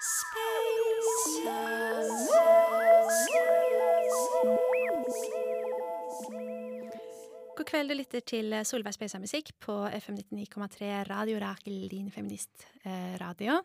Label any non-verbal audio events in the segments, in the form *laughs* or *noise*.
God kveld, du lytter til Solveig Speisa Musikk på FM 99,3 Radio Rakel, din feministradio.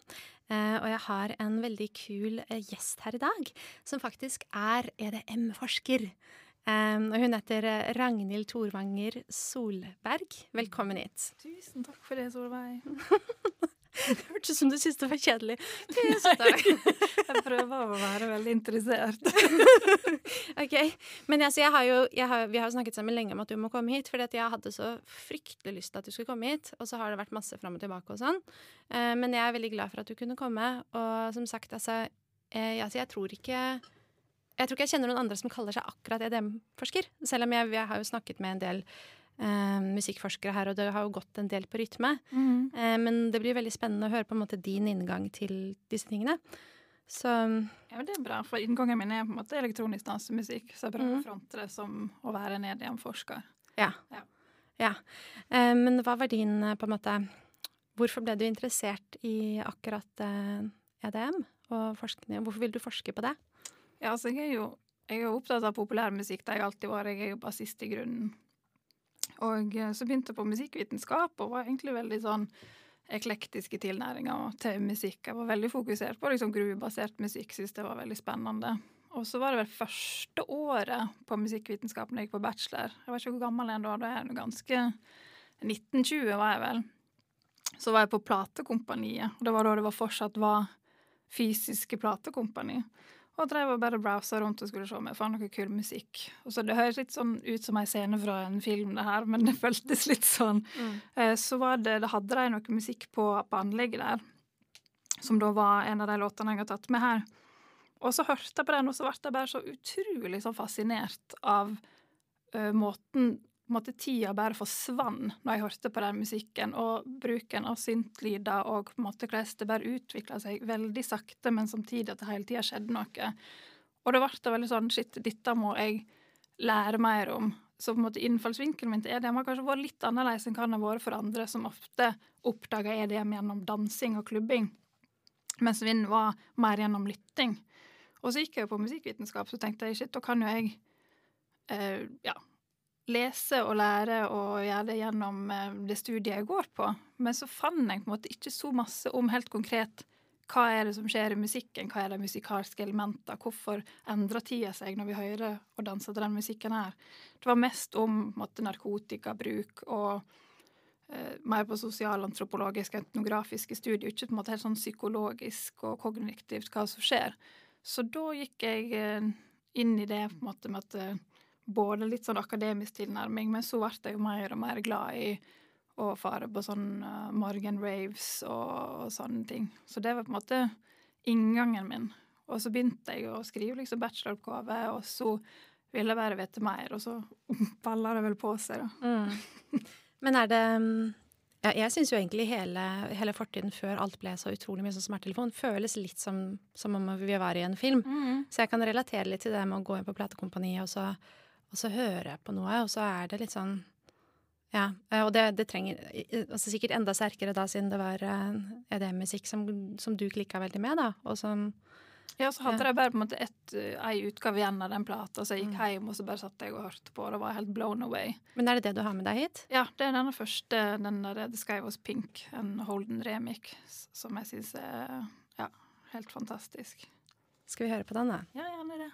Eh, og jeg har en veldig kul eh, gjest her i dag, som faktisk er EDM-forsker. Eh, og hun heter Ragnhild Thorvanger Solberg. Velkommen hit. Tusen takk for det, Solveig. *laughs* *laughs* Det hørtes ut som du syntes det var kjedelig. Tusen takk. *laughs* Jeg prøver å være veldig interessert. *laughs* ok, Men altså, jeg har jo, jeg har, vi har jo snakket sammen lenge om at du må komme hit, fordi jeg hadde så fryktelig lyst til at du skulle komme hit. Og så har det vært masse fram og tilbake og sånn. Eh, men jeg er veldig glad for at du kunne komme. Og som sagt, altså, jeg, altså jeg tror ikke jeg tror ikke jeg kjenner noen andre som kaller seg akkurat EDM-forsker. Selv om jeg, jeg har jo snakket med en del eh, musikkforskere her, og det har jo gått en del på rytme. Mm. Eh, men det blir veldig spennende å høre på en måte din inngang til disse tingene. Så Ja, Det er bra, for inngangen min er på en måte elektronisk dansemusikk. Så jeg prøver mm. å fronte det som å være en EDM-forsker. ja. Ja. ja. Eh, men hva var din eh, på en måte Hvorfor ble du interessert i akkurat eh, EDM og forskning? Hvorfor vil du forske på det? Ja, altså jeg er jo jeg er opptatt av populærmusikk. Det har jeg alltid vært. Jeg er jo bassist i grunnen. Og eh, så begynte jeg på musikkvitenskap og var egentlig veldig sånn eklektisk i tilnæringa til musikk. Jeg var veldig fokusert på liksom gruvebasert musikk, syntes det var veldig spennende. Og så var det vel første året på musikkvitenskap når jeg gikk på bachelor. Jeg var ikke hvor gammel jeg da, da er jeg ganske 1920 var jeg vel. Så var jeg på platekompaniet, og det var da det var fortsatt var fysiske platekompani. Og drev og bare browsa rundt og skulle se om jeg fant noe kul musikk. Og så Det høres litt sånn ut som ei scene fra en film, det her, men *laughs* det føltes litt sånn. Mm. Så var det, det hadde de noe musikk på, på anlegget der, som da var en av de låtene jeg har tatt med her. Og så hørte jeg på den, og så ble jeg bare så utrolig så fascinert av uh, måten på en måte tida bare forsvant når jeg hørte på den musikken, og bruken av syntlyder og på en måte hvordan det bare utvikla seg veldig sakte, men samtidig at det hele tida skjedde noe. Og det ble veldig sånn shit, dette må jeg lære mer om. Så på en måte innfallsvinkelen min til EDM har kanskje vært litt annerledes enn hva den har vært for andre, som ofte oppdaga EDM gjennom dansing og klubbing, mens min var mer gjennom lytting. Og så gikk jeg jo på musikkvitenskap, så tenkte jeg shit, da kan jo jeg eh, ja, lese og lære og gjøre det gjennom eh, det studiet jeg går på. Men så fant jeg på en måte ikke så masse om helt konkret hva er det som skjer i musikken, hva er de musikalske elementene, hvorfor endrer tida seg når vi hører og danser til den musikken her. Det var mest om måte, narkotikabruk og eh, mer på sosialantropologiske, etnografiske studier, ikke på en måte helt sånn psykologisk og kognitivt hva som skjer. Så da gikk jeg eh, inn i det på en måte med at eh, både litt sånn akademisk tilnærming, men så ble jeg jo mer og mer glad i å fare på sånn uh, morgenraves og, og sånne ting. Så det var på en måte inngangen min. Og så begynte jeg å skrive liksom bacheloroppgave, og så ville jeg bare vite mer, og så *laughs* balla det vel på seg, da. Mm. Men er det mm, ja, Jeg syns jo egentlig hele, hele fortiden før alt ble så utrolig mye som smarttelefon, føles litt som, som om vi var i en film. Så jeg kan relatere litt til det med å gå inn på platekompaniet og så, og så jeg på noe, og så er det litt sånn Ja. eh, Og det, det trenger altså Sikkert enda sterkere da, siden det var eh, EDM-musikk som, som du klikka veldig med, da, og som Ja, så hadde Ja. de bare på en måte uh, ei utgave igjen av den plata, så jeg gikk Mm. hjem og så bare satt jeg og hørte på, og det var helt blown away. Men er det det du har med deg hit? Ja, det er den første, den der The Sky Was Pink, en Holden remix, som jeg syns er ja, helt fantastisk. Skal vi høre på den, da? Ja, gjerne det.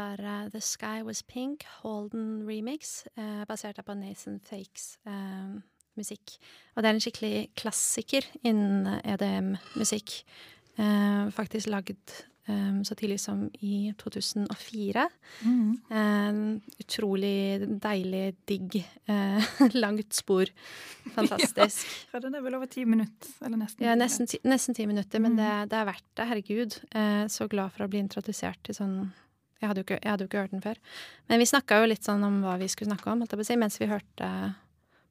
Var uh, The Sky Was Pink, Holden remix, uh, basert på Nathan Fakes uh, musikk. Og det er en skikkelig klassiker innen EDM-musikk. faktisk lagd um, så tidlig som i 2004. Mm. utrolig deilig, digg, *laughs* langt spor. Fantastisk. *laughs* ja, den er vel over ti minutter? Eller nesten? Ja, nesten ti, nesten ti minutter, men mm. det, det, er verdt det. Herregud. så glad for å bli introdusert til sånn jeg hadde, ikke, jeg hadde, jo ikke, hørt den før. Men vi snakka jo litt sånn om hva vi skulle snakke om, si, mens vi hørte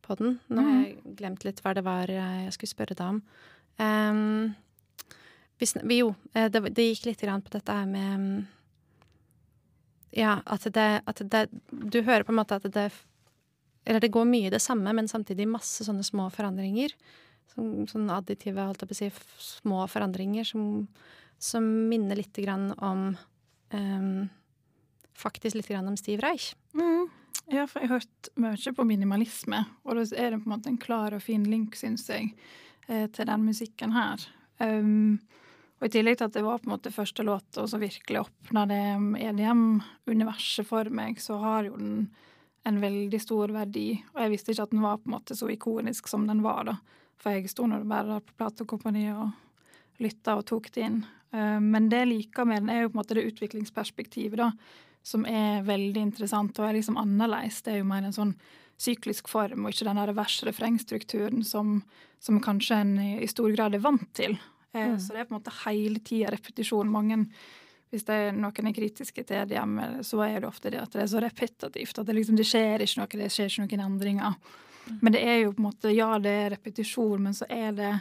på den. Nå har jeg mm. glemt litt hva det var jeg skulle spørre deg om. Um, vi, jo, eh, det, det, gikk litt grann på dette her med Ja, at det, at det Du hører på en måte at det Eller det går mye det samme, men samtidig masse sånne små forandringer. Sånn, sånn additive, holdt jeg på å si, små forandringer som, som minner lite grann om um, faktisk litt om Steve Reich. Mm. Ja, for jeg har hørt mye på minimalisme, og da er det på en måte en klar og fin link, syns jeg, eh, til den musikken her. Um, og i tillegg til at det var på en måte første låta som virkelig åpna det EDM-universet for meg, så har jo den en veldig stor verdi. Og jeg visste ikke at den var på en måte så ikonisk som den var, da. For jeg sto nå bare der på platekompaniet og lytta og tok det inn. Uh, men det jeg liker med den, er jo på en måte det utviklingsperspektivet, da som er veldig interessant og er liksom annerledes. Det er jo mer en sånn syklisk form, og ikke den der vers-refrengstrukturen som, som, kanskje en i, i, stor grad er vant til. Eh, mm. Så det er på en måte hele tida repetisjon. Mange, hvis det er noen er kritiske til det hjemme, så er det ofte det at det er så repetitivt. At det liksom det skjer ikke noe, det skjer ikke noen endringer. Mm. Men det er jo på en måte Ja, det er repetisjon, men så er det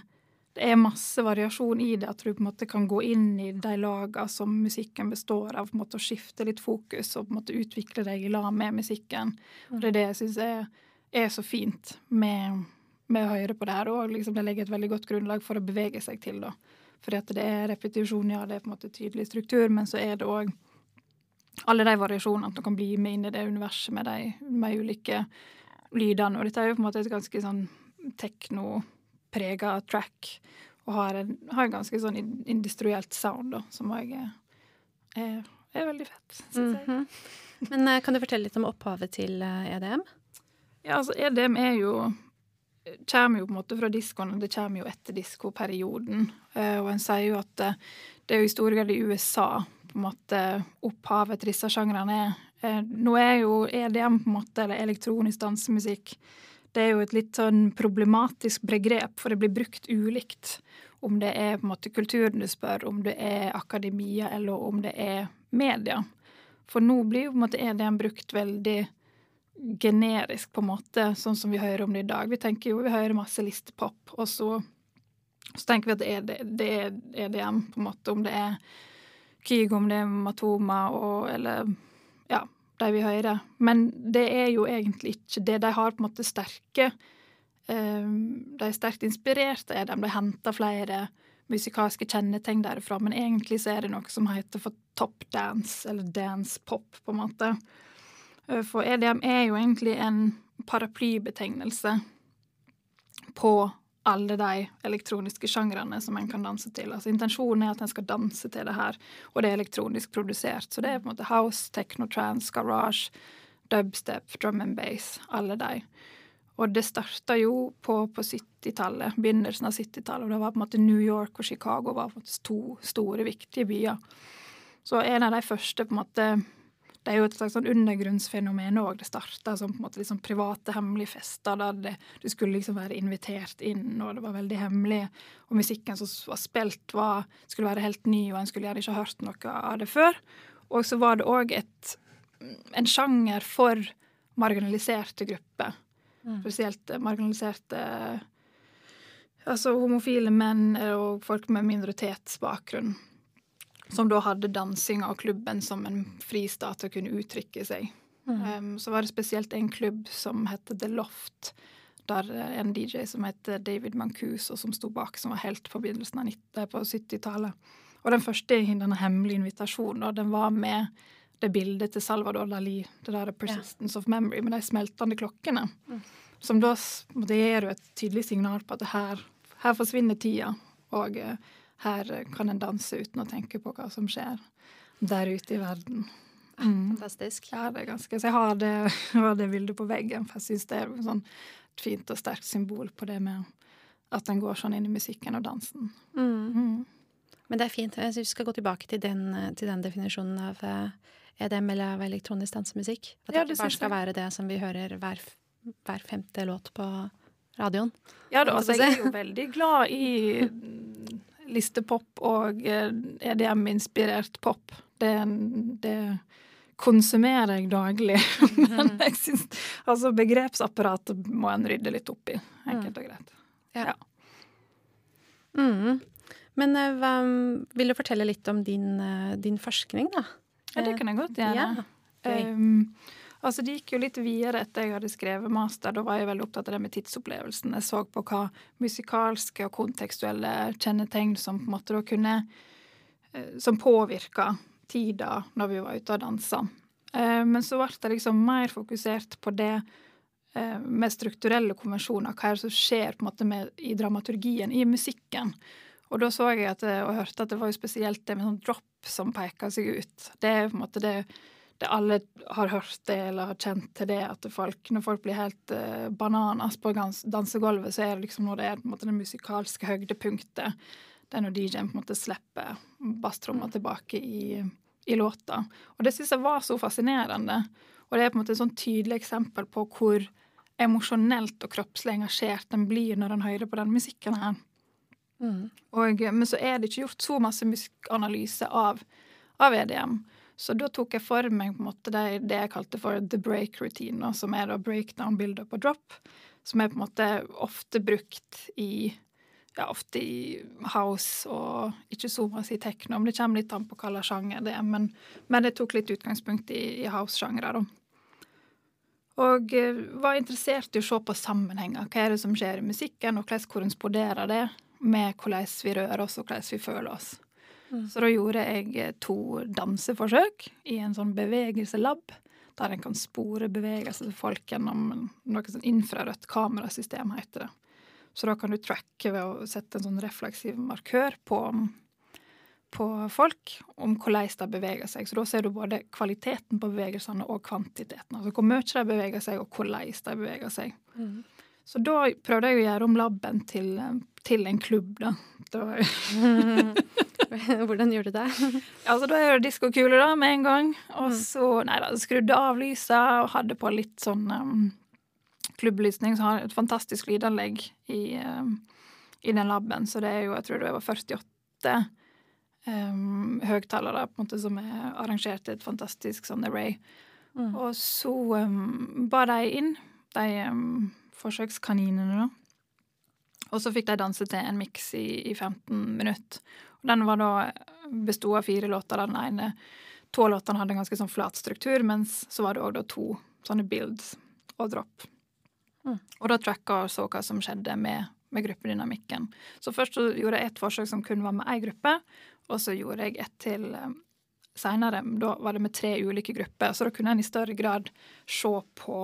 det er masse variasjon i det. At du på en måte kan gå inn i de lagene som musikken består av, på en måte å skifte litt fokus og på en måte utvikle deg i lag med musikken. Og Det er det jeg syns er, er, så fint med, med, å høre på det her. Og liksom det legger et veldig godt grunnlag for å bevege seg til. da. Fordi at det er repetisjon, ja, det er på en måte tydelig struktur, men så er det òg alle de variasjonene at du kan bli med inn i det universet med de med ulike lydene. Og dette er jo på en måte et ganske sånn tekno prega track og har en, har en, ganske sånn industrielt sound, da, som òg er, er, er, veldig fett, syns mm -hmm. Men uh, kan du fortelle litt om opphavet til uh, eh, EDM? Ja, altså EDM er jo kommer jo på en måte fra diskoen, og det kommer jo etter diskoperioden. Uh, og en sier jo at det, det er jo i stor grad i USA på en måte opphavet til disse sjangrene er. nå er jo EDM på en måte, eller elektronisk dansemusikk, det er jo et litt sånn problematisk begrep, for det blir brukt ulikt. Om det er på en måte kulturen du spør, om det er akademia, eller om det er media. For nå blir jo på en måte EDM brukt veldig generisk, på en måte, sånn som vi hører om det i dag. Vi tenker jo, vi hører masse listepop, og så, så tenker vi at det er, det er EDM, på en måte. Om det er Kygo, om det er Matoma, og, eller de vil høre. Men det er jo egentlig ikke det. De har på en måte sterke um, De er sterkt inspirert er de. De henter flere musikalske kjennetegn derfra, men egentlig så er det noe som heter for top dance, eller dance pop, på en måte. Eh, for EDM er jo egentlig en paraplybetegnelse på alle de elektroniske sjangrene som en kan danse til. Altså Intensjonen er at en skal danse til det her, og det er elektronisk produsert. Så det er på en måte house, techno, trans, garage, dubstep, drum and bass, alle de. Og det starta jo på, på 70-tallet, begynnelsen av 70-tallet, og det var på en måte New York og Chicago var på en måte to store, viktige byer. Så en av de første på en måte det er jo et slags sånn undergrunnsfenomen òg. Det starta som på en måte liksom private, hemmelige fester der det, du skulle liksom være invitert inn, og det var veldig hemmelig. Og musikken som var spilt, var, skulle være helt ny, og en skulle gjerne ikke ha hørt noe av det før. Og så var det òg en sjanger for marginaliserte grupper. Mm. Spesielt marginaliserte Altså homofile menn og folk med minoritetsbakgrunn som da hadde dansinga og klubben som en fristat å kunne uttrykke seg. Mm. Um, så var det spesielt en klubb som het The Loft, der en DJ som het David Mancuso, som sto bak, som var helt på begynnelsen av på 70-tallet. Og den første denne hemmelige invitasjonen, den var med det bildet til Salvador Dali, det der 'Persistence yeah. of Memory', med de smeltende klokkene. Mm. Som da det gir jo et tydelig signal på at her, her forsvinner tida. Og her kan en danse uten å tenke på hva som skjer der ute i verden. Mm. Fantastisk. Ja, det er ganske Så jeg har det, *laughs* har det bildet på veggen, for jeg syns det er sånn et fint og sterkt symbol på det med at en går sånn inn i musikken og dansen. Mm. Mm. Men det er fint. Jeg synes vi skal gå tilbake til den, eh, til den definisjonen av eh, EDM eller av elektronisk dansemusikk. At Ja, det det ikke bare skal jeg. være det som vi hører hver, hver femte låt på radioen. Ja da, altså jeg er jo veldig glad i *laughs* listepop og eh, EDM-inspirert pop. Det, det konsumerer jeg daglig. *laughs* Men jeg syns altså begrepsapparatet må en rydde litt opp i, enkelt og greit. Mm. Men eh, hva, vil du fortelle litt om din, eh, din forskning, da? Ja, det kan jeg godt gjøre. Ja, okay. Um, altså Det gikk jo litt videre etter jeg hadde skrevet master. Da var jeg veldig opptatt av det med tidsopplevelsen. Jeg så på hva musikalske og kontekstuelle kjennetegn som på en måte da kunne eh, Som påvirka tida når vi var ute og dansa. Eh, Men så ble jeg liksom mer fokusert på det eh, med strukturelle konvensjoner. Hva er det som skjer på en måte med, i dramaturgien, i musikken? Og da så jeg at, og hørte at det var jo spesielt det med sånn drop som peker seg ut. Det er på en måte det, det alle har hørt det eller har kjent til det, at folk, når folk blir helt eh, bananas på dansegulvet, så er det liksom når det er måte det musikalske høydepunktet. Det er når DJ-en på en måte slipper basstromma tilbake i, i låta. Og det syns jeg var så fascinerende. Og det er på en måte et sånn tydelig eksempel på hvor emosjonelt og kroppslig engasjert en blir når en hører på den musikken her. Mm. Og, men så er det ikke gjort så masse musikkanalyse av, av EDM. Så da tok jeg for meg på en måte det, det jeg kalte for the break routine, som er da breakdown, build up og drop. Som er på en måte ofte brukt i ja, ofte i house og ikke så masse i techno. Men det kommer litt an på hva slags sjanger det er. Men, men det tok litt utgangspunkt i, i house-sjangre, da. Og eh, var interessert i å se på sammenhenger. Hva er det som skjer i musikken, og hvordan korresponderer det med hvordan vi rører oss, og hvordan vi føler oss. Mm. Så da gjorde jeg eh, to danseforsøk i en sånn bevegelselab, der en kan spore bevegelser til folk gjennom noe sånn infrarødt kamerasystem, heter det. Så da kan du tracke ved å sette en sånn refleksiv markør på, på folk om hvordan de beveger seg. Så da ser du både kvaliteten på bevegelsene og kvantiteten. Altså hvor mye de beveger seg, og hvordan de beveger seg. Mm. Så da prøvde jeg å gjøre om laben til, til en klubb, da. da *laughs* *laughs* Hvordan gjør du det? *laughs* altså, da er det diskokule, da, med en gang. Og Mm. så nei da, skrudde av lysa og hadde på litt sånn um, klubblysning. Så har jeg et fantastisk lydanlegg i, um, i den laben. Så det er jo, jeg tror det var 48 um, høyttalere på en måte som er arrangert et fantastisk sånn array. Mm. Og så um, ba de inn, de um, forsøkskaninene, da. Og så fikk de danse til en miks i, i 15 minutter. Og den var da besto av fire låter. Den ene To av låtene hadde en ganske sånn flat struktur, mens så var det òg to sånne builds og drop. Mm. Og da tracka og så hva som skjedde med, med gruppedynamikken. Så først så gjorde jeg ett forsøk som kun var med én gruppe, og så gjorde jeg ett til um, seinere. Da var det med tre ulike grupper, så da kunne en i større grad se på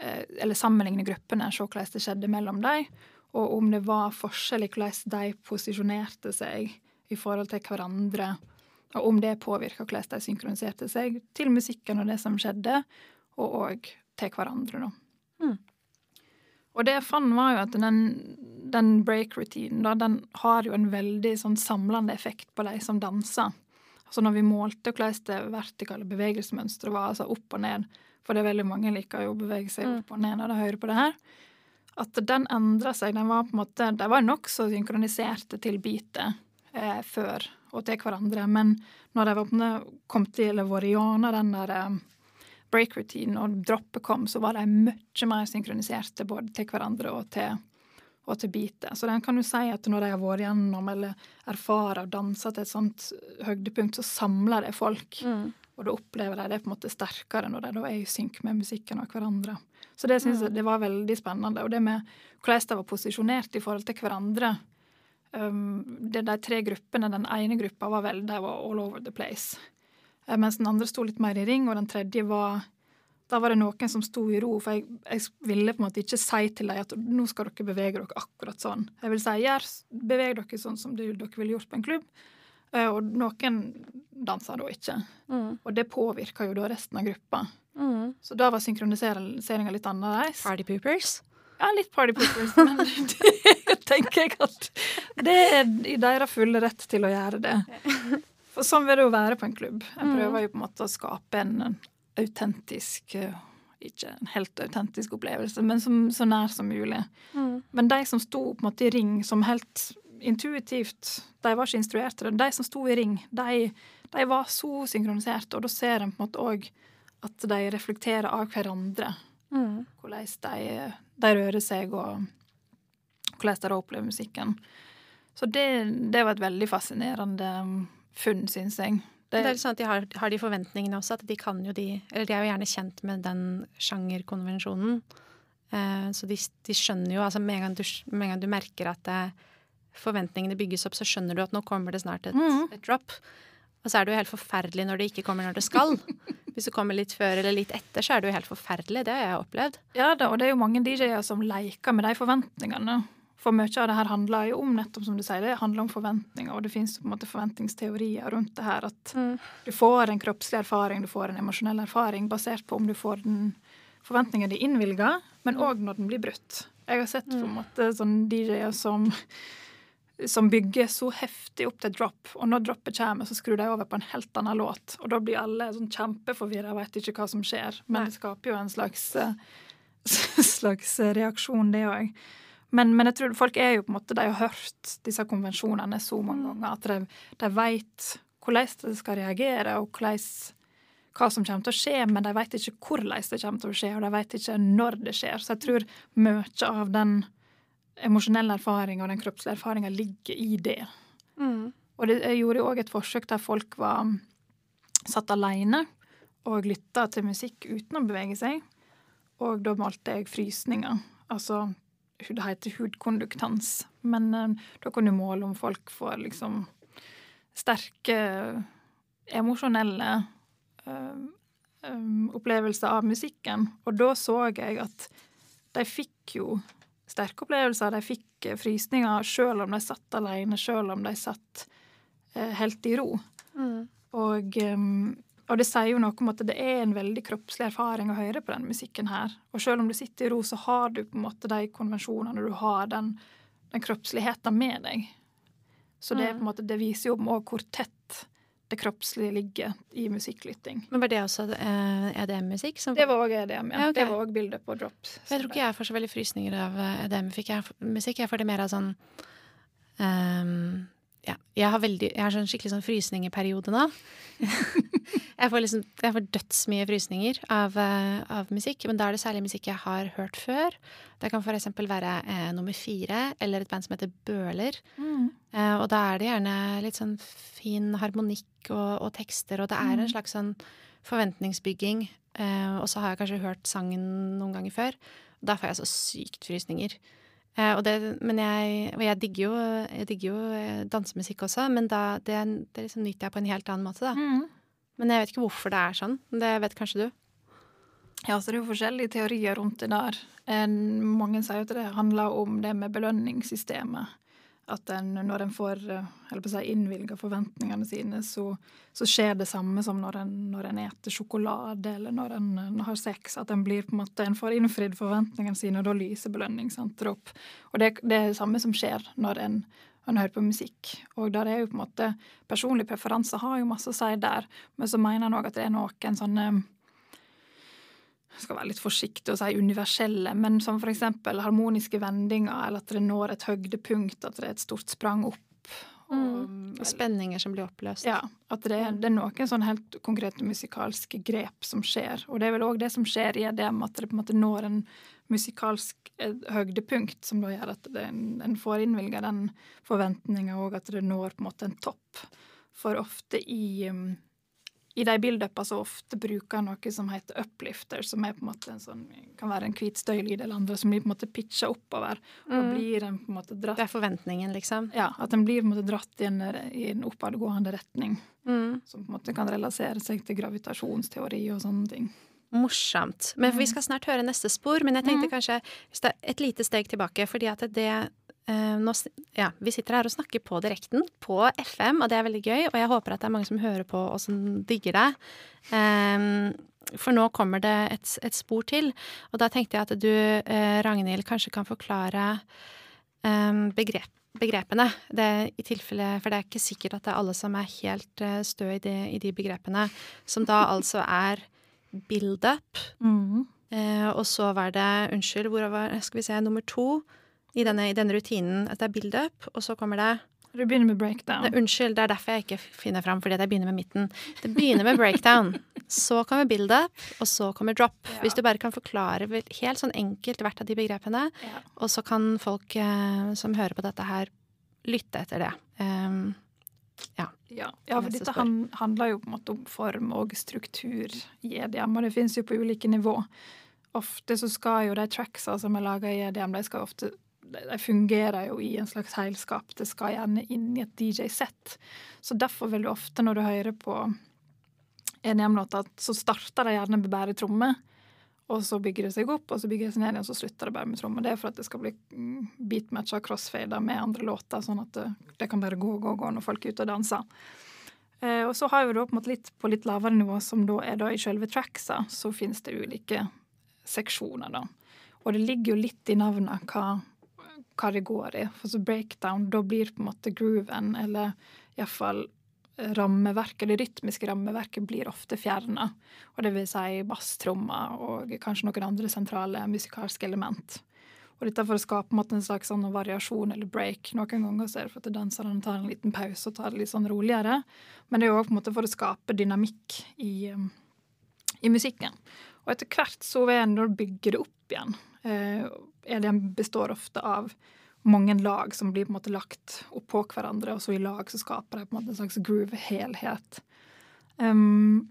eh, Eller sammenligne gruppene, se hvordan det skjedde mellom dem, og om det var forskjell i hvordan de posisjonerte seg i forhold til hverandre, og om det påvirka hvordan de synkroniserte seg til musikken og det som skjedde, og òg til hverandre, da. Mm. Og det jeg fant, var jo at den, den break-routinen, da, den har jo en veldig sånn samlende effekt på de som danser. Altså når vi målte hvordan det vertikale bevegelsesmønsteret var, altså opp og ned, for det er veldig mange liker jo å bevege seg Mm. opp og ned når de hører på det her, at den endra seg. Den var på en måte, de var nokså synkroniserte til beatet eh, før og til hverandre, men når de kom til eller var gjennom den der eh, break-routinen og droppet kom, så var de mye mer synkroniserte både til hverandre og til, og til beatet. Så den kan du si at når de har vært gjennom eller erfarer og dansa til et sånt høydepunkt, så samler det folk. Mm. Og da opplever de det på en måte sterkere når de da er i synk med musikken og hverandre. Så det syns jeg det var veldig spennende. Og det med hvordan de var posisjonert i forhold til hverandre um, det De tre gruppene, den ene gruppa var vel, de var all over the place. Eh, Mens den andre sto litt mer i ring, og den tredje var Da var det noen som sto i ro, for jeg, jeg ville på en måte ikke si til dem at nå skal dere bevege dere akkurat sånn. Jeg vil si gjør, beveg dere sånn som dere ville gjort på en klubb, Eh, Og noen danser da ikke. Mm. Og det påvirker jo da resten av gruppa. Mm. Så da var synkroniseringa litt annerledes. Party poopers. Ja, litt party poopers, men *laughs* det tenker jeg at det er i deres fulle rett til å gjøre det. For sånn vil det jo være på en klubb. Jeg Mm. prøver jo på en måte å skape en en autentisk eh, Ikke en helt autentisk opplevelse, men som, så nær som mulig. Mm. Men de som sto på en måte i ring, som helt intuitivt De var ikke instruert til det. De som sto i ring, de, de var så synkroniserte, og da ser en på en måte òg at de reflekterer av hverandre Mm. hvordan de, de rører seg, og hvordan de opplever musikken. Så det, det var et veldig fascinerende um, funn, syns jeg. Det er litt sånn at de har, har de forventningene også, at de kan jo de Eller de er jo gjerne kjent med den sjangerkonvensjonen. Eh, så de, de skjønner jo altså Med en gang du, med en gang du merker at det, forventningene bygges opp, så skjønner du at nå kommer det snart et, mm. et drop. Og så er det jo helt forferdelig når det ikke kommer når det skal. *laughs* Hvis du kommer litt før eller litt etter, så er det jo helt forferdelig. Det har jeg opplevd. Ja da, og det er jo mange DJ-er som leker med de forventningene. For mye av det her handler jo om nettopp som du sier, det handler om forventninger, og det måte forventningsteorier rundt det her. At du får en kroppslig erfaring, du får en emosjonell erfaring basert på om du får den forventningen de innvilger, men òg når den blir brutt. Jeg har sett på en måte sånne DJ-er som som bygger så heftig opp til drop, og når droppet kommer, så skrur de over på en helt annen låt. Og da blir alle sånn kjempeforvirra, veit ikke hva som skjer. Men Nei. det skaper jo en slags, eh, *laughs* slags reaksjon, det òg. Men, men jeg tror folk er jo på en måte, de har hørt disse konvensjonene så mange ganger at de, de veit hvordan de skal reagere, og hvordan, hva som kommer til å skje, men de veit ikke hvordan det kommer til å skje, og de veit ikke når det skjer. Så jeg tror mye av den emosjonelle erfaringa og den kroppslige erfaringa ligger i det. Mm. Og det, jeg gjorde òg et forsøk der folk var satt alene og lytta til musikk uten å bevege seg. Og da malte jeg frysninger. Altså det heter hudkonduktans. Men eh, da kan du måle om folk får liksom sterke emosjonelle eh, opplevelser av musikken. Og da så jeg at de fikk jo sterke opplevelser. De fikk eh, frysninger selv om de satt alene, selv om de satt eh, helt i ro. Mm. Og, um, og det sier jo noe om at det er en veldig kroppslig erfaring å høre på den musikken her. Og selv om du sitter i ro, så har du på en måte de konvensjonene, du har den, den kroppsligheten med deg. Så det, på en måte, det viser jo òg hvor tett det kroppslige ligger i musikklytting. Men var det også eh, EDM-musikk? som- Det var òg EDM, ja. Ja, okay. Det var òg bildet på drops. Jeg tror ikke jeg får så veldig frysninger av eh, EDM-musikk. Jeg får det mer av sånn ehm, Ja, jeg har, veldig, jeg har sånn skikkelig sånn frysningeperiode nå. *laughs* jeg får liksom Jeg får dødsmye frysninger av, eh, av musikk, men da er det særlig musikk jeg har hørt før. Det kan eksempel være eh, nummer fire, eller et band som heter Bøler. Mm. Eh, og da er det gjerne litt sånn fin harmonikk og, og tekster, og det er en Mm. slags sånn forventningsbygging. Eh, og så har jeg kanskje hørt sangen noen ganger før. Da får jeg så sykt frysninger. Eh, og det, men jeg, og jeg digger jo, jeg digger jo eh, dansemusikk også, men da, det, det liksom nyter jeg på en helt annen måte, da. Mm. Men jeg vet ikke hvorfor det er sånn. Det vet kanskje du? Ja, så det er jo forskjellige teorier rundt det der. En, mange sier at det handler om det med belønningssystemet. At en, når en får eh, si, innvilga forventningene sine, så, så skjer det samme som når en, når en eter sjokolade eller når en, en har sex. At en blir måte, en får innfridd forventningene sine, og da lyser belønningssenteret opp. Og det, det er det samme som skjer når en, en hører på musikk. Og der er jo på en måte Personlig preferanse har jo masse å si der, men så mener en òg at det er noen sånne skal være litt forsiktig og si universelle, men som eksempel harmoniske vendinger, eller at det når et høydepunkt, at det er et stort sprang opp. Mm. Og spenninger som blir oppløst. Ja, at det er, det er noen sånn helt konkrete musikalske grep som skjer. Og det er vel òg det som skjer i EDM, at det på en måte når en musikalsk eh, høydepunkt som da gjør at det, en, får innvilga den forventninga, og at det når på en måte en topp. For ofte i um, i de build-upene så ofte bruker noe som heter uplifter, som er på en måte en sånn, kan være en hvit støylyd eller andre, som blir på en måte pitcha oppover. Og Mm. blir en på en måte dratt Det er forventningen, liksom. Ja, at den blir på en måte dratt i en, i en oppadgående retning. Mm. Som på en måte kan relasere seg til gravitasjonsteori og sånne ting. Morsomt. Men Vi skal snart høre neste spor, men jeg tenkte Mhm. kanskje et lite steg tilbake. fordi at det nå, ja, Vi sitter her og snakker på direkten på FM, og det er veldig gøy. Og jeg håper at det er mange som hører på og som digger det. Um, for nå kommer det et, et spor til. Og da tenkte jeg at du, eh, Ragnhild, kanskje kan forklare um, begrep, begrepene. Det, i tilfelle, for det er ikke sikkert at det er alle som er helt uh, stø i de, i de begrepene. Som da *laughs* altså er build-up. Mm. Eh, og så var det, unnskyld, hvor var skal vi se, nummer to i denne, i denne rutinen. At det er build-up, og så kommer det Du begynner med breakdown. Det, Unnskyld, det er derfor jeg ikke finner fram, fordi jeg begynner med midten. Det begynner med breakdown, så kommer build-up, og så kommer drop. Ja. Hvis du bare kan forklare helt sånn enkelt hvert av de begrepene, Ja. og så kan folk eh, som hører på dette her, lytte etter det. Um, Ja, ja for dette han, handler jo på en måte om form og struktur i EDM, og det finnes jo på ulike nivå. Ofte så skal jo de tracksa som er laga i EDM, de skal ofte de fungerer jo i en slags heilskap. Det skal gjerne inn i et DJ-sett. Så derfor vil du ofte, når du hører på EDM-låta, så starter de gjerne med bare trommer. Og så bygger det seg opp, og så bygger det seg ned igjen, og så slutter det bare med trommer. Det er for at det skal bli mm, beatmatcha crossfader med andre låter, sånn at det, kan bare gå gå, gå når folk er ute og danser. Eh, og så har vi da på litt på litt lavere nivå, som da er da i selve tracksa, så finnes det ulike seksjoner, da. Og det ligger jo litt i navnet hva, hva det går i. For så breakdown, da blir på en måte grooven, eller iallfall rammeverket, det rytmiske rammeverket, blir ofte fjerna. Og det vil si basstrommer og kanskje noen andre sentrale musikalske element. Og dette for å skape en, en slags sånn variasjon eller break. Noen ganger så er det for at danserne tar en liten pause og tar det litt sånn roligere. Men det er måte for å skape dynamikk i, um, i musikken. Og etter hvert så vil en bygge det opp igjen. Eh, EDM består ofte av mange lag som blir på en måte lagt oppå hverandre, og så i lag så skaper de på en måte en slags groove-helhet. Um,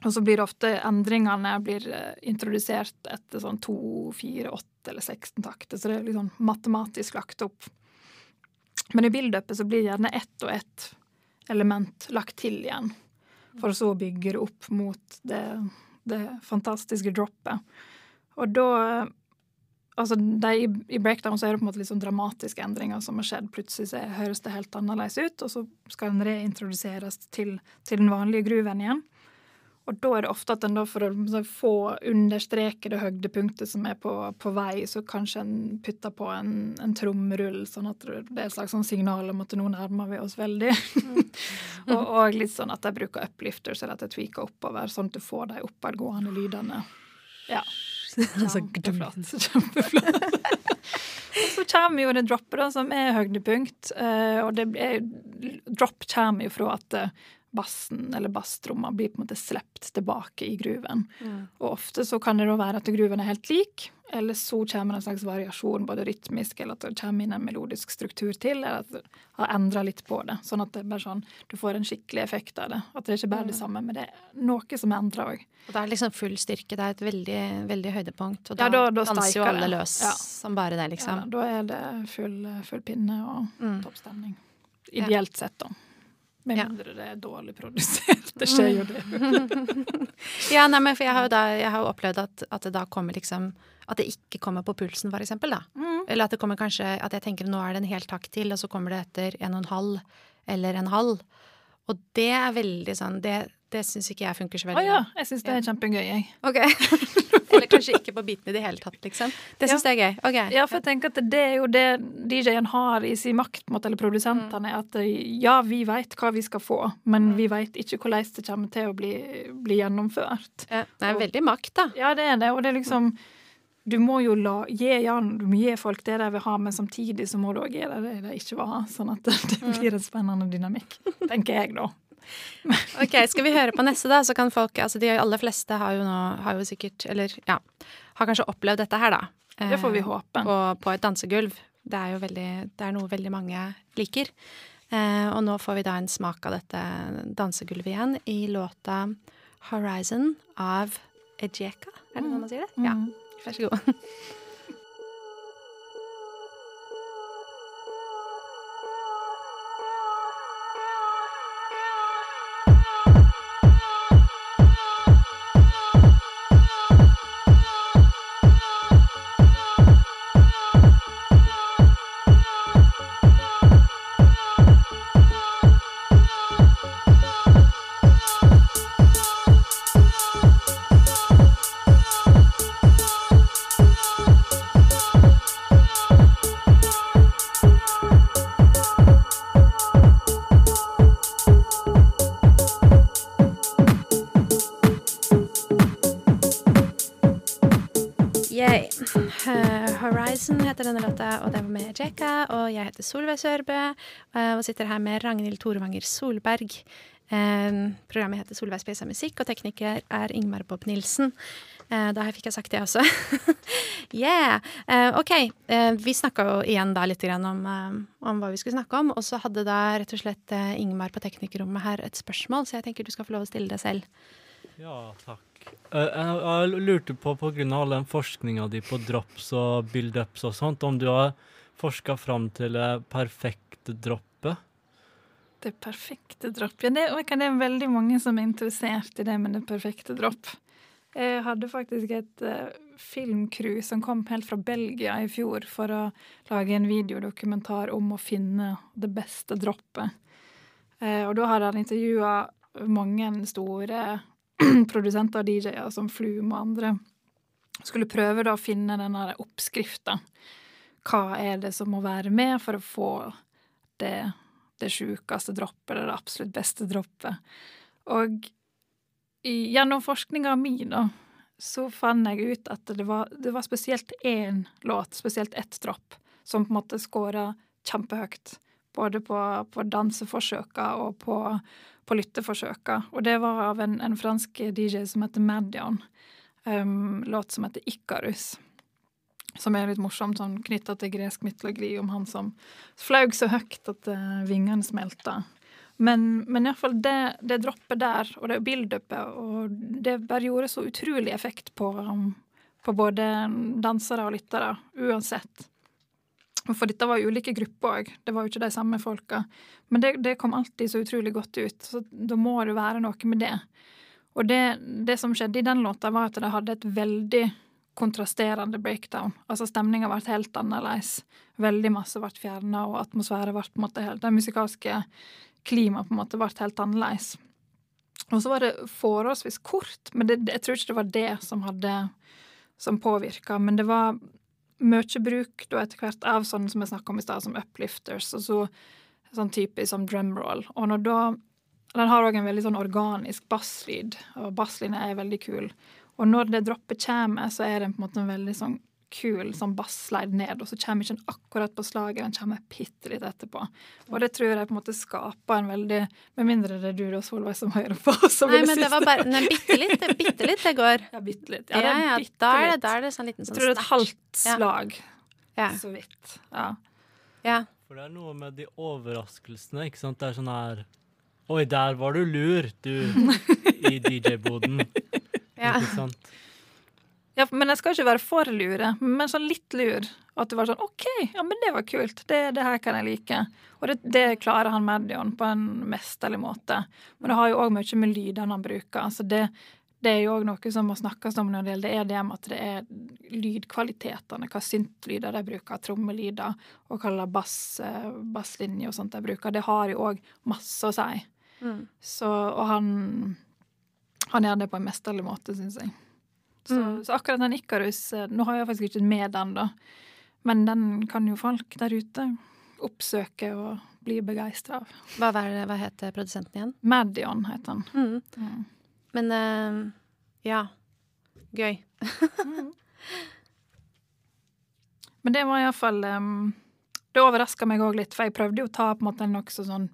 og så blir det ofte endringene blir eh, introdusert etter sånn to, fire, åtte eller 16 takter, så det er liksom matematisk lagt opp. Men i build-upet så blir gjerne ett og ett element lagt til igjen, for så å bygge det opp mot det, det fantastiske droppet. Og da Altså, de, i, breakdown så er det på en måte litt sånn dramatiske endringer som har skjedd. Plutselig så høres det helt annerledes ut, og så skal den reintroduseres til, til den vanlige gruven igjen. Og da er det ofte at en da for å liksom få understreke det høydepunktet som er på, på vei, så kanskje en putter på en, en trommerull, sånn at det er et slags sånn signal om at nå nærmer vi oss veldig. *laughs* og, og litt sånn at de bruker uplifters, eller at de tweaker oppover, sånn at du får de oppadgående lydene. Ja. *laughs* Kjempeflott. Kjempeflott. *laughs* Og så kommer jo det droppet, da, som er høydepunkt. eh, Og det er, drop kommer jo fra at eh, bassen eller basstromma blir på en måte slept tilbake i gruven. Og ofte så kan det da være at gruven er helt lik, eller så kommer det en slags variasjon, både rytmisk, eller at det kommer inn en melodisk struktur til, eller at det har endra litt på det. Sånn at det bare sånn, du får en skikkelig effekt av det. At det er ikke bare det samme, men det er noe som er endra òg. Og det er liksom full styrke. Det er et veldig, veldig høydepunkt. Og Ja, da, da- da danser jo alle det. løs Ja. som bare det, liksom. Ja, da er det full, full pinne og Mm. topp stemning. Ideelt sett, da. Med mindre det er dårlig produsert. *laughs* Det skjer jo det. *laughs* Ja, nei, men for jeg har jo da jeg har opplevd at, at det da kommer liksom At det ikke kommer på pulsen, for eksempel, da. Mm. Eller at det kommer kanskje At jeg tenker nå er det en hel takt til, og så kommer det etter en og en halv eller en halv. Og det er veldig sånn Det, det syns ikke jeg funker så Å veldig ja, jeg syns det er kjempegøy, jeg. Ok. *laughs* eller kanskje ikke på bitene i det hele tatt, liksom. Det syns jeg er gøy. Okay. Ja, for jeg tenker at det er jo det DJ-en har i sin makt, på eller produsentene, at eh, ja, vi veit hva vi skal få, men vi veit ikke hvordan det kommer til å bli, bli gjennomført. Ja, det er veldig makt, da. Ja, det er det, og det er liksom Du må jo la, gi, ja, du må gi folk det de vil ha, men samtidig så må du òg gi dem det de ikke vil ha, sånn at *laughs* det, det blir en spennende dynamikk, tenker jeg, da. Ok, Skal vi høre på neste, da? Så kan folk Altså, de aller fleste har jo nå Har jo sikkert Eller ja, har kanskje opplevd dette her, da. Det får vi Eh, håpe. På, på et dansegulv. Det er jo veldig Det er noe veldig mange liker. Eh, og nå får vi da en smak av dette dansegulvet igjen i låta 'Horizon' av Ejeka. Er det sånn man sier det? Ja. Mm. Vær så god. *laughs* eh, Horizon heter denne låta, og det var med Jeka. Og jeg heter Solveig Sørbø eh, og sitter her med Ragnhild Torvanger Solberg. Eh, programmet heter Solveig Spesa musikk, og tekniker er Ingmar Bob Nilsen. Da fikk jeg sagt det også. *laughs* yeah! OK. Vi snakka jo igjen da litt om, om hva vi skulle snakke om. Og så hadde da rett og slett Ingmar på teknikerrommet her et spørsmål, så jeg tenker du skal få lov å stille det selv. Ja, takk. Eh, jeg, jeg lurte på, på grunn av all den forskninga di på drops og build-ups og sånt, om du har forska fram til det perfekte droppet? Det perfekte dropp. Ja, det, det er veldig mange som er interessert i det med det perfekte dropp. Jeg hadde faktisk et uh, filmcrew som kom helt fra Belgia i fjor for å lage en videodokumentar om å finne det beste droppet. Uh, og da hadde han intervjua mange store *clears throat* produsenter og DJ-er som Flume og andre. Skulle prøve da å finne denne oppskrifta. Hva er det som må være med for å få det, det sjukeste droppet, eller det absolutt beste droppet? Og gjennom forskninga mi, da, så fant jeg ut at det var, det var spesielt én låt, spesielt ett dropp, som på en måte scora kjempehøyt. Både på, på danseforsøka og på, på lytteforsøka. Og det var av en, en fransk DJ som heter Madion. Um, låt som heter Ikarus. Som er litt morsomt, sånn knytta til gresk mytologi om han som flaug så høyt at uh, vingene smelta. Men, men iallfall det, det droppet der, og det build-upet, og det bare gjorde så utrolig effekt på, um, på både dansere og lyttere, uansett. For dette var ulike grupper òg, det var jo ikke de samme folka. Men det, det, kom alltid så utrolig godt ut, så da må det være noe med det. Og det, det som skjedde i den låta, var at de hadde et veldig kontrasterende breakdown. Altså stemninga ble helt annerledes. Veldig masse ble fjerna, og atmosfæren ble på en måte helt Det musikalske klimaet på en måte ble helt annerledes. Og så var det forholdsvis kort, men det, jeg tror ikke det var det som hadde som påvirka. Men det var mye bruk da etter hvert av sånne som jeg snakka om i stad, som uplifters, og så sånn typisk som drumroll. Og når da Den har òg en veldig sånn organisk basslyd, og basslinja er veldig kul. Og når det droppet kommer, så er det på en måte en veldig sånn kul sånn basslide ned, og så kommer ikke den akkurat på slaget, den kommer bitte litt etterpå. Og det tror jeg på en måte skaper en veldig Med mindre det er du og Solveig, som hører på. *laughs* Som nei, men det var bare Nei, bitte litt, bitte litt det går. Ja, bitte litt. Ja, ja, ja da, er det, da er det sånn liten sånn Jeg tror det er et halvt slag, ja. så vidt. Ja. ja. For det er noe med de overraskelsene, ikke sant. Det er sånn her Oi, der var du lur, du, i *laughs* DJ-boden. Ja. Ikke sant? Ja, men jeg skal ikke være for lure, men sånn litt lur. At du var sånn OK, ja, men det var kult. Det, det her kan jeg like. Og det, det klarer han Medion på en mesterlig måte. Men det har jo òg mye med lydene han bruker. Altså det, det er jo òg noe som må snakkes om når det gjelder EDM, at det er lydkvalitetene. Hva syntlyder de bruker, trommelyder, og hva bass, eh, basslinjer og sånt de bruker. Det har jo òg masse å si. Mm. Så, og han, han gjør det på en mesterlig måte, syns jeg. Så, Mm. så akkurat den Ikarus eh, Nå har jeg faktisk ikke med den, da. Men den kan jo folk der ute oppsøke og bli begeistra av. Hva, var hva heter produsenten igjen? Madion heter han. Mm. Mm. Men uh, ja. Gøy. Men det var iallfall um, Det overraska meg òg litt, for jeg prøvde jo å ta på en måte en nokså sånn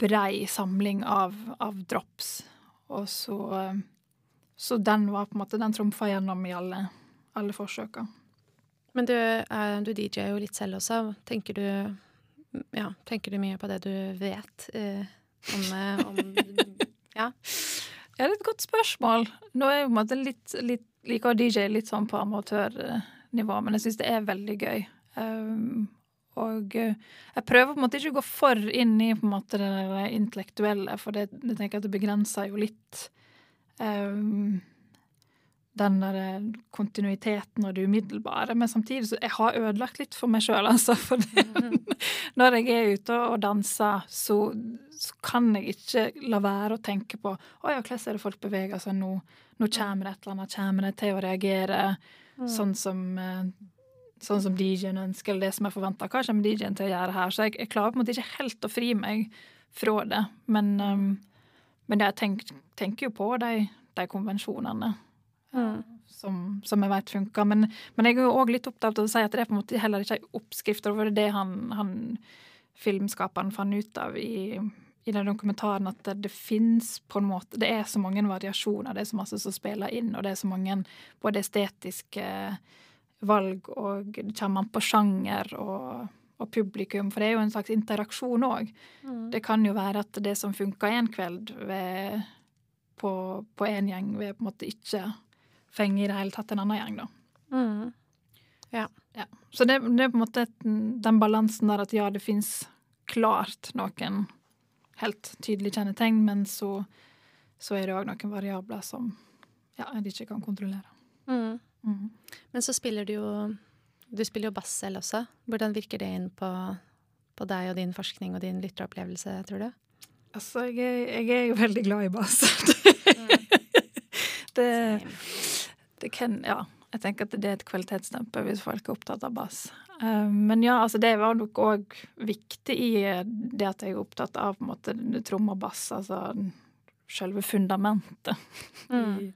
brei samling av, av drops. Og så um, Så den var på en måte Den trumfa gjennom i alle, alle forsøka. Men du, eh, du DJ-er jo litt selv også. Tenker du, ja, tenker du mye på det du vet eh, om, eh, om *laughs* Ja. Ja, det er et godt spørsmål. Nå er jeg på en måte litt, litt liker å DJ litt sånn på amatørnivå, men jeg syns det er veldig gøy. Um, og uh, jeg prøver på en måte ikke å gå for inn i på en måte det intellektuelle, for det, det tenker jeg at det begrenser jo litt um, den der kontinuiteten og det umiddelbare. Men samtidig så jeg har ødelagt litt for meg sjøl, altså. *laughs* For det, *laughs* når jeg er ute og danser, så, så kan jeg ikke la være å tenke på Å ja, hvordan er det folk beveger seg nå? Nå kommer det et eller annet. Kommer det til å reagere sånn som eh, Sånn som DJ-en ønsker, eller det som er forventa. Hva kommer DJ-en til å gjøre her? Så jeg, jeg klarer på en måte ikke helt å fri meg fra det. Men, um, men jeg tenk, tenker jo på de, de konvensjonene. Mm. som, som jeg vet funker. Men, men jeg er jo òg litt opptatt av å si at det er på en måte heller ikke ei oppskrift. For det er det han, han filmskaperen fant ut av i, i den dokumentaren, at det, det fins på en måte Det er så mange variasjoner, det er så masse som spiller inn, og det er så mange både estetiske valg, og det kommer an på sjanger og, og publikum, for det er jo en slags interaksjon òg. Mm. Det kan jo være at det som funka en kveld ved, på, én en gjeng, vil på en måte ikke fenge i det hele tatt en annen gjeng, da. Mm. Så det, det er på en måte et, den balansen der at ja, det fins klart noen helt tydelige kjennetegn, men så, så er det òg noen variabler som ja, en ikke kan kontrollere. Mm. Mhm. Men så spiller du jo Du spiller jo bass selv også. Hvordan virker det inn på, på deg og din forskning og din lytteropplevelse, tror du? Altså, jeg er, jeg er jo veldig glad i bass. *laughs* det, det kan Ja. Jeg tenker at det er et kvalitetsstempel hvis folk er opptatt av bass. Eh, Men ja, altså det var nok òg viktig i det at jeg er opptatt av på en måte tromme og bass, altså selve fundamentet Mm. i,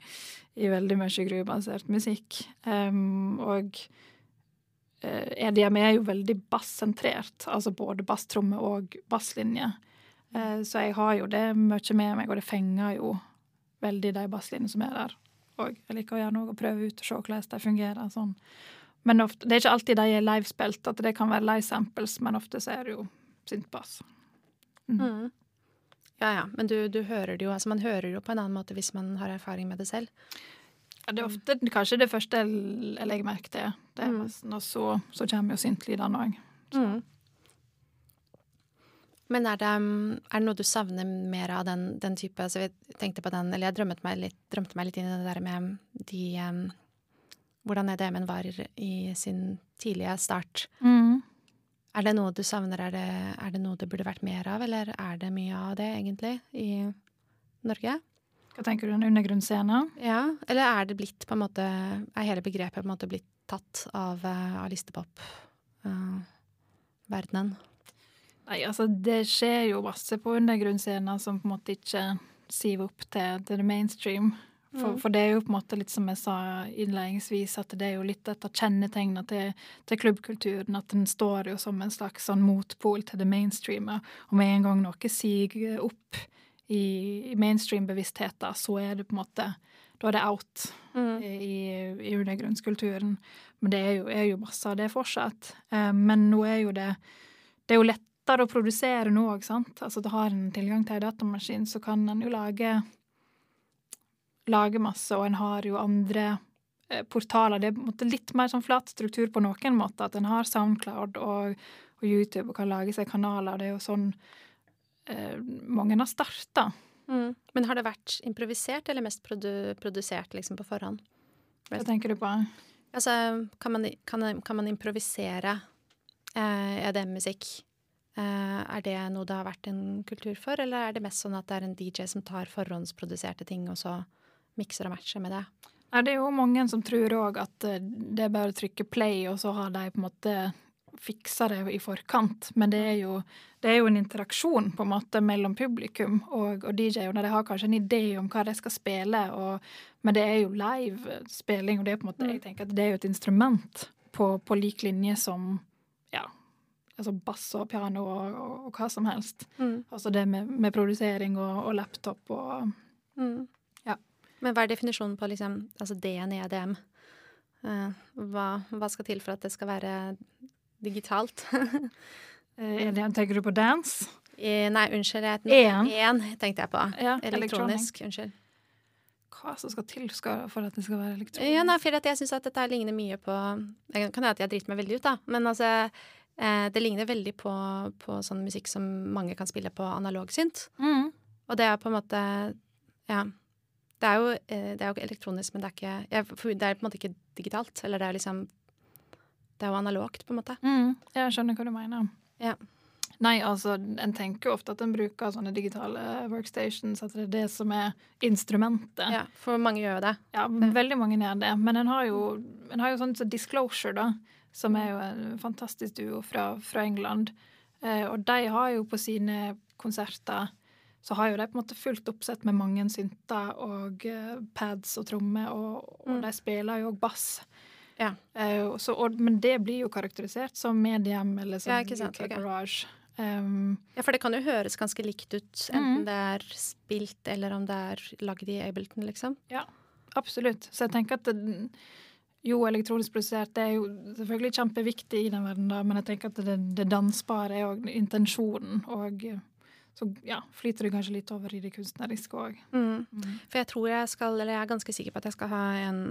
i veldig mye gruvebasert musikk. Um, og uh, EDM er jo veldig bassentrert, altså både basstromme og basslinje. Eh, så jeg har jo det mye med meg, og det fenger jo veldig de basslinjene som er der. Og jeg liker å gjøre noe og prøve ut og se hvordan de fungerer. sånn. Men ofte, det er ikke alltid de er livespilt, at det kan være live samples, men ofte så er det jo syntbass. Mm. Ja ja, men du, du hører det jo altså Man hører det jo på en annen måte hvis man har erfaring med det selv. Ja, det er ofte kanskje det første jeg legger merke til. Det er Mm. Og så, så kommer jo syntlydene òg. Mm. Men er det, um, er det noe du savner mer av den, den type altså Jeg tenkte på den, eller jeg drømmet meg litt, drømte meg litt inn i det der med de um, Hvordan EDM-en var i sin tidlige start. Er det noe du savner? Er det, er det noe det burde vært mer av, eller er det mye av det, egentlig, i Norge? Hva tenker du, en undergrunnsscene? Ja, eller er det blitt på en måte Er hele begrepet på en måte blitt tatt av, eh, av listepop-verdenen? Nei, altså det skjer jo masse på undergrunnsscener som på en måte ikke siver opp til, til det mainstream. For, Mm. for det er jo på en måte litt som jeg sa innledningsvis, at det er jo litt et av kjennetegnene til, til klubbkulturen. At den står jo som en slags sånn motpol til det mainstreamet. Og med en gang noe siger opp i, i mainstream-bevisstheten, så er det på en måte Da er det out Mm. i, i undergrunnskulturen. Men det er jo, er jo masse av det fortsatt. Eh, men nå er jo det Det er jo lettere å produsere nå òg, sant. Altså du har en tilgang til en datamaskin, så kan en jo lage lage masse, og en har jo andre eh, portaler. Det er på en måte litt mer sånn flat struktur på noen måter. At en har Soundcloud og, og YouTube og kan lage seg kanaler. Det er jo sånn eh, mange har starta. Mm. Men har det vært improvisert, eller mest produ produsert liksom på forhånd? Hva tenker du på? Altså, kan man, kan, kan man improvisere eh, EDM-musikk? Eh, er det noe det har vært en kultur for, eller er det mest sånn at det er en DJ som tar forhåndsproduserte ting, og så mikser og matcher med det? Nei, det er jo mange som tror òg at eh, det er bare å trykke play, og så har de på en måte fiksa det i forkant. Men det er jo, det er jo en interaksjon på en måte mellom publikum og, og DJ-ene. De har kanskje en idé om hva de skal spille, og, men det er jo live spilling, og det er på en måte, jeg tenker at det er jo et instrument på, på lik linje som ja, altså bass og piano og, og, og hva som helst. Mm. Altså det med, med produsering og, og laptop og Mm. Ja. Men hva er definisjonen på liksom, altså D-en i EDM? Uh, hva, hva skal til for at det skal være digitalt? *laughs* eh, er Tenker du på dance? Nei, unnskyld. En. En tenkte jeg på. Ja, Elektronisk. Unnskyld. Hva som skal til for at det skal være elektronisk? Ja, nei, for jeg syns at dette ligner mye på Det kan hende at jeg driter meg veldig ut, da. Men altså eh, Det ligner veldig på, på sånn musikk som mange kan spille på analogsynt. Mm. Og det er på en måte Ja. Det er jo, eh, det er jo elektronisk, men det er ikke Det er på en måte ikke digitalt. Eller det er liksom Det er jo analogt, på en måte. Mm. Jeg skjønner hva du mener. Ja. Nei, altså, en tenker jo ofte at en bruker sånne digitale workstations, at det er det som er instrumentet. Ja, for mange gjør jo det. Ja, veldig mange gjør det. Men en har jo, en har jo sånn så Disclosure, da, som er jo en fantastisk duo fra, fra England. Eh, og de har jo på sine konserter så har jo de på en måte fullt oppsett med mange synter og eh, pads og trommer, og, og Mm. de spiller jo òg bass. Ja. Eh, så, og, men det blir jo karakterisert som medium eller som Ja, sant, UK garage. Um, Ja, for det kan jo høres ganske likt ut, enten mm. det er spilt eller om det er lagd i Ableton, liksom. Ja, Absolutt. Så jeg tenker at det, jo, elektronisk produsert det er jo selvfølgelig kjempeviktig i den verden, da, men jeg tenker at det, det dansbare er òg intensjonen, og eh, så ja, flyter det kanskje litt over i det kunstneriske òg. Mm. For jeg tror jeg skal, eller jeg er ganske sikker på at jeg skal ha en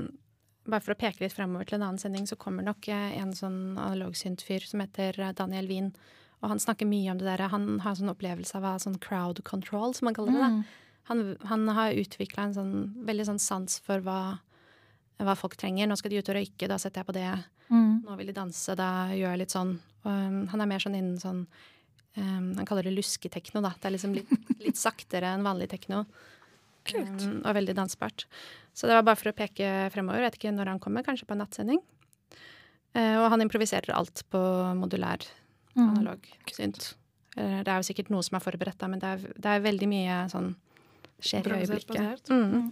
Bare for å peke litt fremover til en annen sending, så kommer nok eh, en sånn analogsynt-fyr som heter eh, Daniel Wien. Og han snakker mye om det der. Han har sånn opplevelse av å ha sånn crowd control, som han kaller det. Mm. da. Han, han har utvikla en sånn veldig sånn sans for hva, hva folk trenger. Nå skal de ut og røyke, da setter jeg på det. Mm. Nå vil de danse, da gjør jeg litt sånn. Og, um, han er mer sånn innen sånn um, Han kaller det lusketekno, da. Det er liksom litt, litt saktere enn vanlig tekno. Kult. Um, og veldig dansbart. Så det var bare for å peke fremover. Jeg Vet ikke når han kommer, kanskje på en nattsending. Uh, og han improviserer alt på modulær Mm. analog synt. Eh, det er jo sikkert noe som er forberedt, da, men det er, det er veldig mye sånn skjer i øyeblikket. Mm.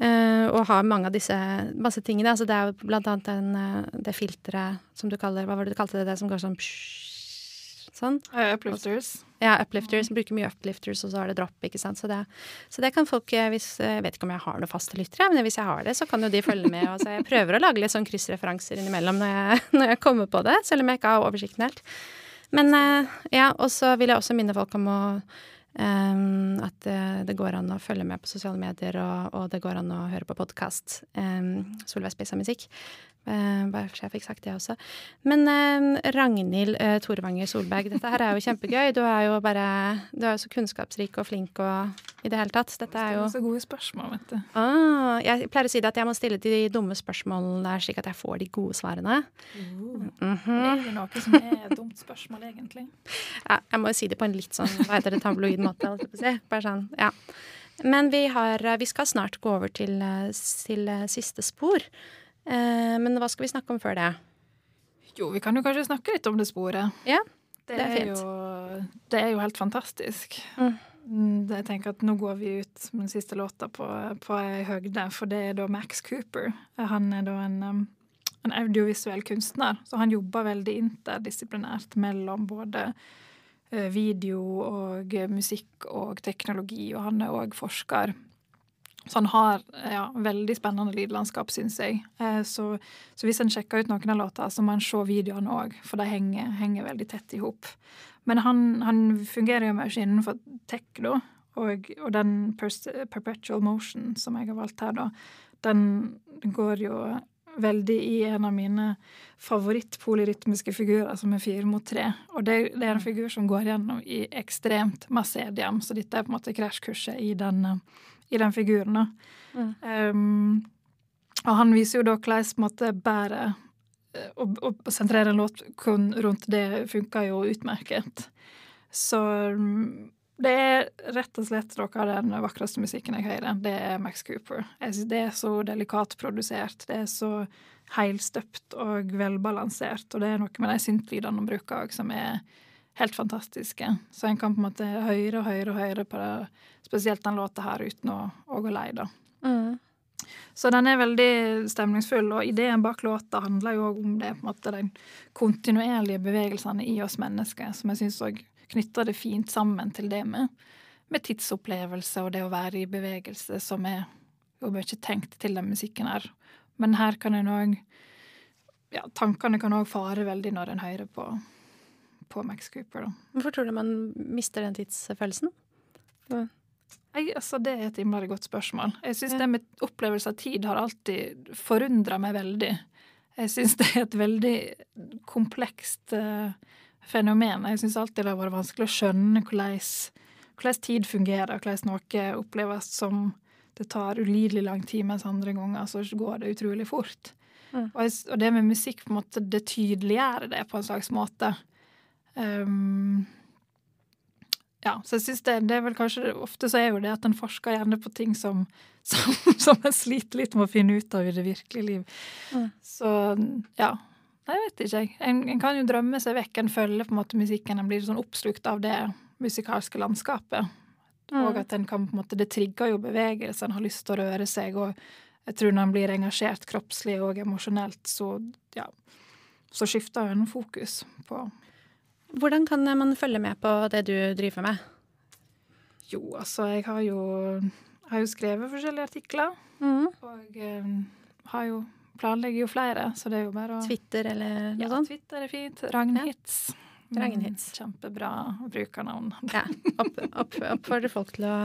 Eh, og har mange av disse masse tingene. Altså det er jo blant annet den, det filteret som du kaller Hva var det du kalte det? Det som går sånn psh, Sånn. Uh, Uplifters. Ja, uplifters. Bruker mye uplifters, og så har det drop, ikke sant. Så det, så det kan folk eh, hvis Jeg vet ikke om jeg har noen faste lyttere, men hvis jeg har det, så kan jo de følge med. Og så jeg prøver å lage litt sånn kryssreferanser innimellom når jeg, *laughs* når jeg kommer på det, selv om jeg ikke har oversikten helt. Men eh, ja, og så vil jeg også minne folk om å Um, at det, det går an å følge med på sosiale medier, og, og det går an å høre på podkast. Um, Solveig Spisa Musikk. Eh, bare så jeg fikk sagt det også. Men eh, Ragnhild uh, Torevanger Solberg, dette her er jo kjempegøy. Du er jo bare Du er jo så kunnskapsrik og flink og i det hele tatt. Dette er jo Så gode spørsmål, vet du. ah, Jeg pleier å si det at jeg må stille de dumme spørsmålene slik at jeg får de gode svarene. Mhm. Det er noe som er et dumt spørsmål, egentlig. ja, jeg må jo si det på en litt sånn hva heter det, tabloid måte. si. Bare sånn, ja. Men vi, har, vi skal snart gå over til, eh, til eh, siste spor. Eh, men hva skal vi snakke om før det? Jo, vi kan jo kanskje snakke litt om det sporet. Ja, det, det er er, fint. jo, det er jo helt fantastisk. Mm. Mm, Jeg tenker at nå går vi ut med den siste låta på, på ei høgde, for det er da Max Cooper. Han er da en, um, en audiovisuell kunstner, så han jobber veldig interdisiplinært mellom både eh, video og eh, musikk og teknologi, og han er òg forsker. Så han har ja, veldig spennende lydlandskap, syns jeg. Eh, så, så hvis en sjekker ut noen av låtene, så må en se videoene òg, for de henger, henger veldig tett i hop. Men han, han fungerer jo mye innenfor tech, da. Og, og den perpetual motion som jeg har valgt her, da, den går jo veldig i en av mine favorittpolyrytmiske figurer, som er fire mot tre. Og det, det er en figur som går gjennom i ekstremt masse EDM, så dette er på en måte krasjkurset i den, eh, i den figuren. da. Mm. Um, og han viser jo da hvordan bare eh, å, å sentrere en låt kun rundt det funker jo utmerket. Så mm, det er rett og slett noe av den vakreste musikken jeg hører. Det er Max Cooper. Det er så delikat produsert. Det er så heilstøpt og velbalansert. Og det er noe med de syntlydene han bruker òg, som er helt fantastiske. Så en kan på en måte høre og høre og høre på det, spesielt den låta her, uten å, å gå lei, da. Mm. Så den er veldig stemningsfull, og ideen bak låta handler jo òg om det, på en måte, den kontinuerlige bevegelsene i oss mennesker, som jeg syns òg knytter det fint sammen til det med, med tidsopplevelse og det å være i bevegelse, som er jo mye tenkt til den musikken her. Men her kan en òg ja, Tankene kan òg fare veldig når en hører på, på Max Cooper, da. Hvorfor tror du man mister den tidsfølelsen? Jeg, altså, det er et innmari godt spørsmål. Jeg syns Ja. det med opplevelse av tid har alltid forundra meg veldig. Jeg syns det er et veldig komplekst uh, fenomen. Jeg syns alltid det har vært vanskelig å skjønne hvordan, hvordan tid fungerer, hvordan noe oppleves som det tar ulidelig lang tid, mens andre ganger så går det utrolig fort. Mm. Og det med musikk, på en måte, det tydeliggjør det på en slags måte. Um, ja, så jeg synes det, det er vel kanskje Ofte så er jo det at en forsker gjerne på ting som, *laughs* som, som en sliter litt med å finne ut av i det virkelige liv. Mm. Så ja. Nei, jeg vet ikke, jeg. En, en kan jo drømme seg vekk. En følger på en måte musikken. En blir sånn oppslukt av det musikalske landskapet. Mm. Og at en kan på en måte, det trigger jo bevegelse, en har lyst til å røre seg. Og jeg tror når en blir engasjert kroppslig og emosjonelt, så ja, så skifter en fokus på Hvordan kan man følge med på det du driver med? Jo, altså, jeg har jo, har jo skrevet forskjellige artikler, Mm. og um, har jo planlegger jo flere, så det er jo bare å Twitter eller noe Ja, sånt? Twitter er fint. Ragnhits. Ragnhits. Mm, kjempebra brukernavn. Ja. Opp, opp, oppfordrer folk til å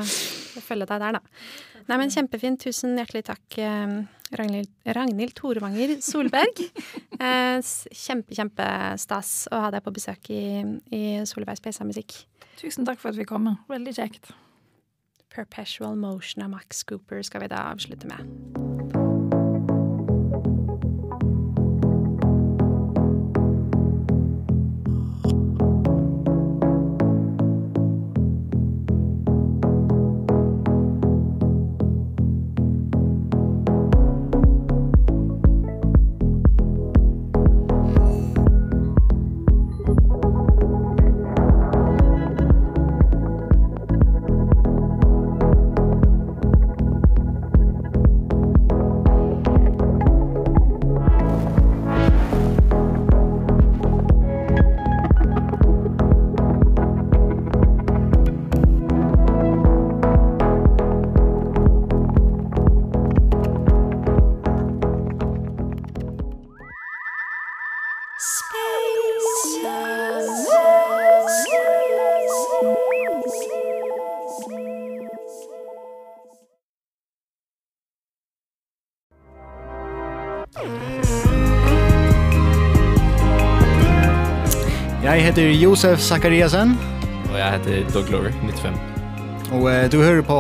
følge deg der, da. *laughs* Nei, men Kjempefint. Tusen hjertelig takk, eh, Ragnhild, Ragnhild Torvanger Solberg. *laughs* Eh, Kjempe, kjempestas å ha deg på besøk i, i Solveigs PC Musikk. Tusen takk for at vi kom. Veldig kjekt. Perpetual Motion av Max Cooper skal vi da avslutte med. Heter Josef Zakariasen, Og jeg heter Doug Glover, 95. og eh, du hører på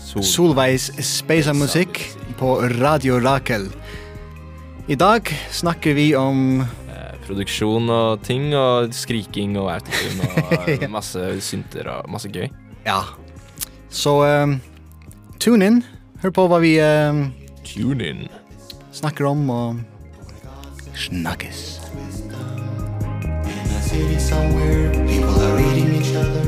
Sol. Solveis Speisa Musikk på Radio Rakel. I dag snakker vi om Eh, produksjon og ting, og skriking og autotune og *laughs* masse synter og masse gøy. Ja. Så um, tune in. Hør på hva vi um, Tune in. snakker om og snakkes. City somewhere, people are eating each other.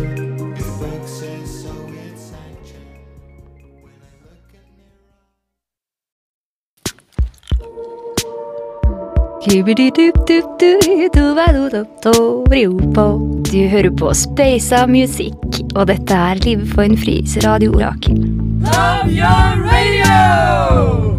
Du hører på Speisa Music, og dette er Live for en fris radio. Love your radio!